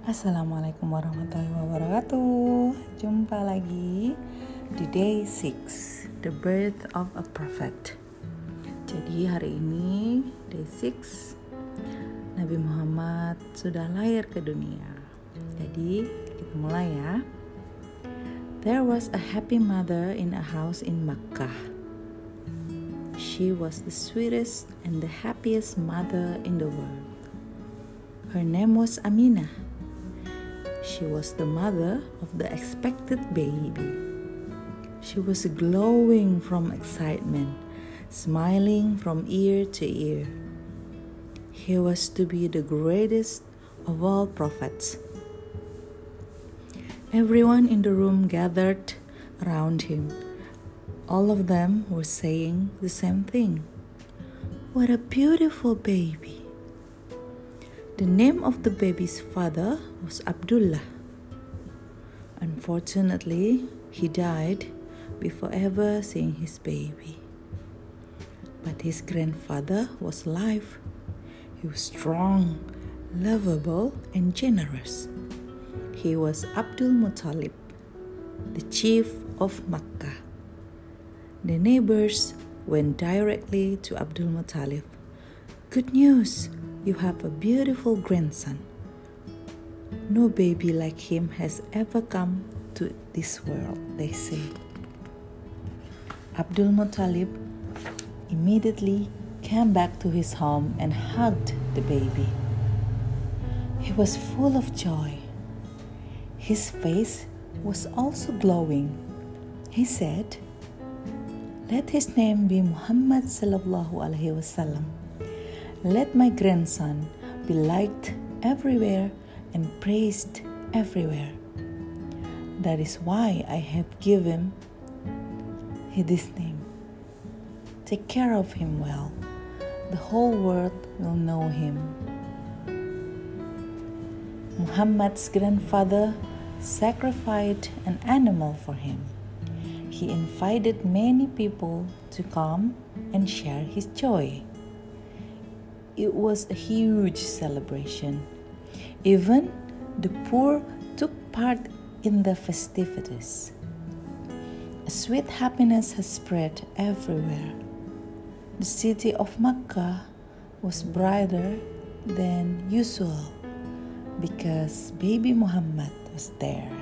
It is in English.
Assalamualaikum warahmatullahi wabarakatuh. Jumpa lagi di day 6 The birth of a prophet. Jadi hari ini day 6 Nabi Muhammad sudah lahir ke dunia. Jadi kita mulai ya. There was a happy mother in a house in Makkah. She was the sweetest and the happiest mother in the world. Her name was Aminah she was the mother of the expected baby. She was glowing from excitement, smiling from ear to ear. He was to be the greatest of all prophets. Everyone in the room gathered around him. All of them were saying the same thing. What a beautiful baby! The name of the baby's father was Abdullah. Unfortunately, he died before ever seeing his baby. But his grandfather was alive. He was strong, lovable, and generous. He was Abdul Muttalib, the chief of Makkah. The neighbors went directly to Abdul Muttalib. Good news! You have a beautiful grandson. No baby like him has ever come to this world, they say. Abdul Muttalib immediately came back to his home and hugged the baby. He was full of joy. His face was also glowing. He said, Let his name be Muhammad sallallahu alaihi wasallam. Let my grandson be liked everywhere and praised everywhere. That is why I have given him this name. Take care of him well. The whole world will know him. Muhammad's grandfather sacrificed an animal for him. He invited many people to come and share his joy. It was a huge celebration. Even the poor took part in the festivities. A sweet happiness has spread everywhere. The city of Makkah was brighter than usual because baby Muhammad was there.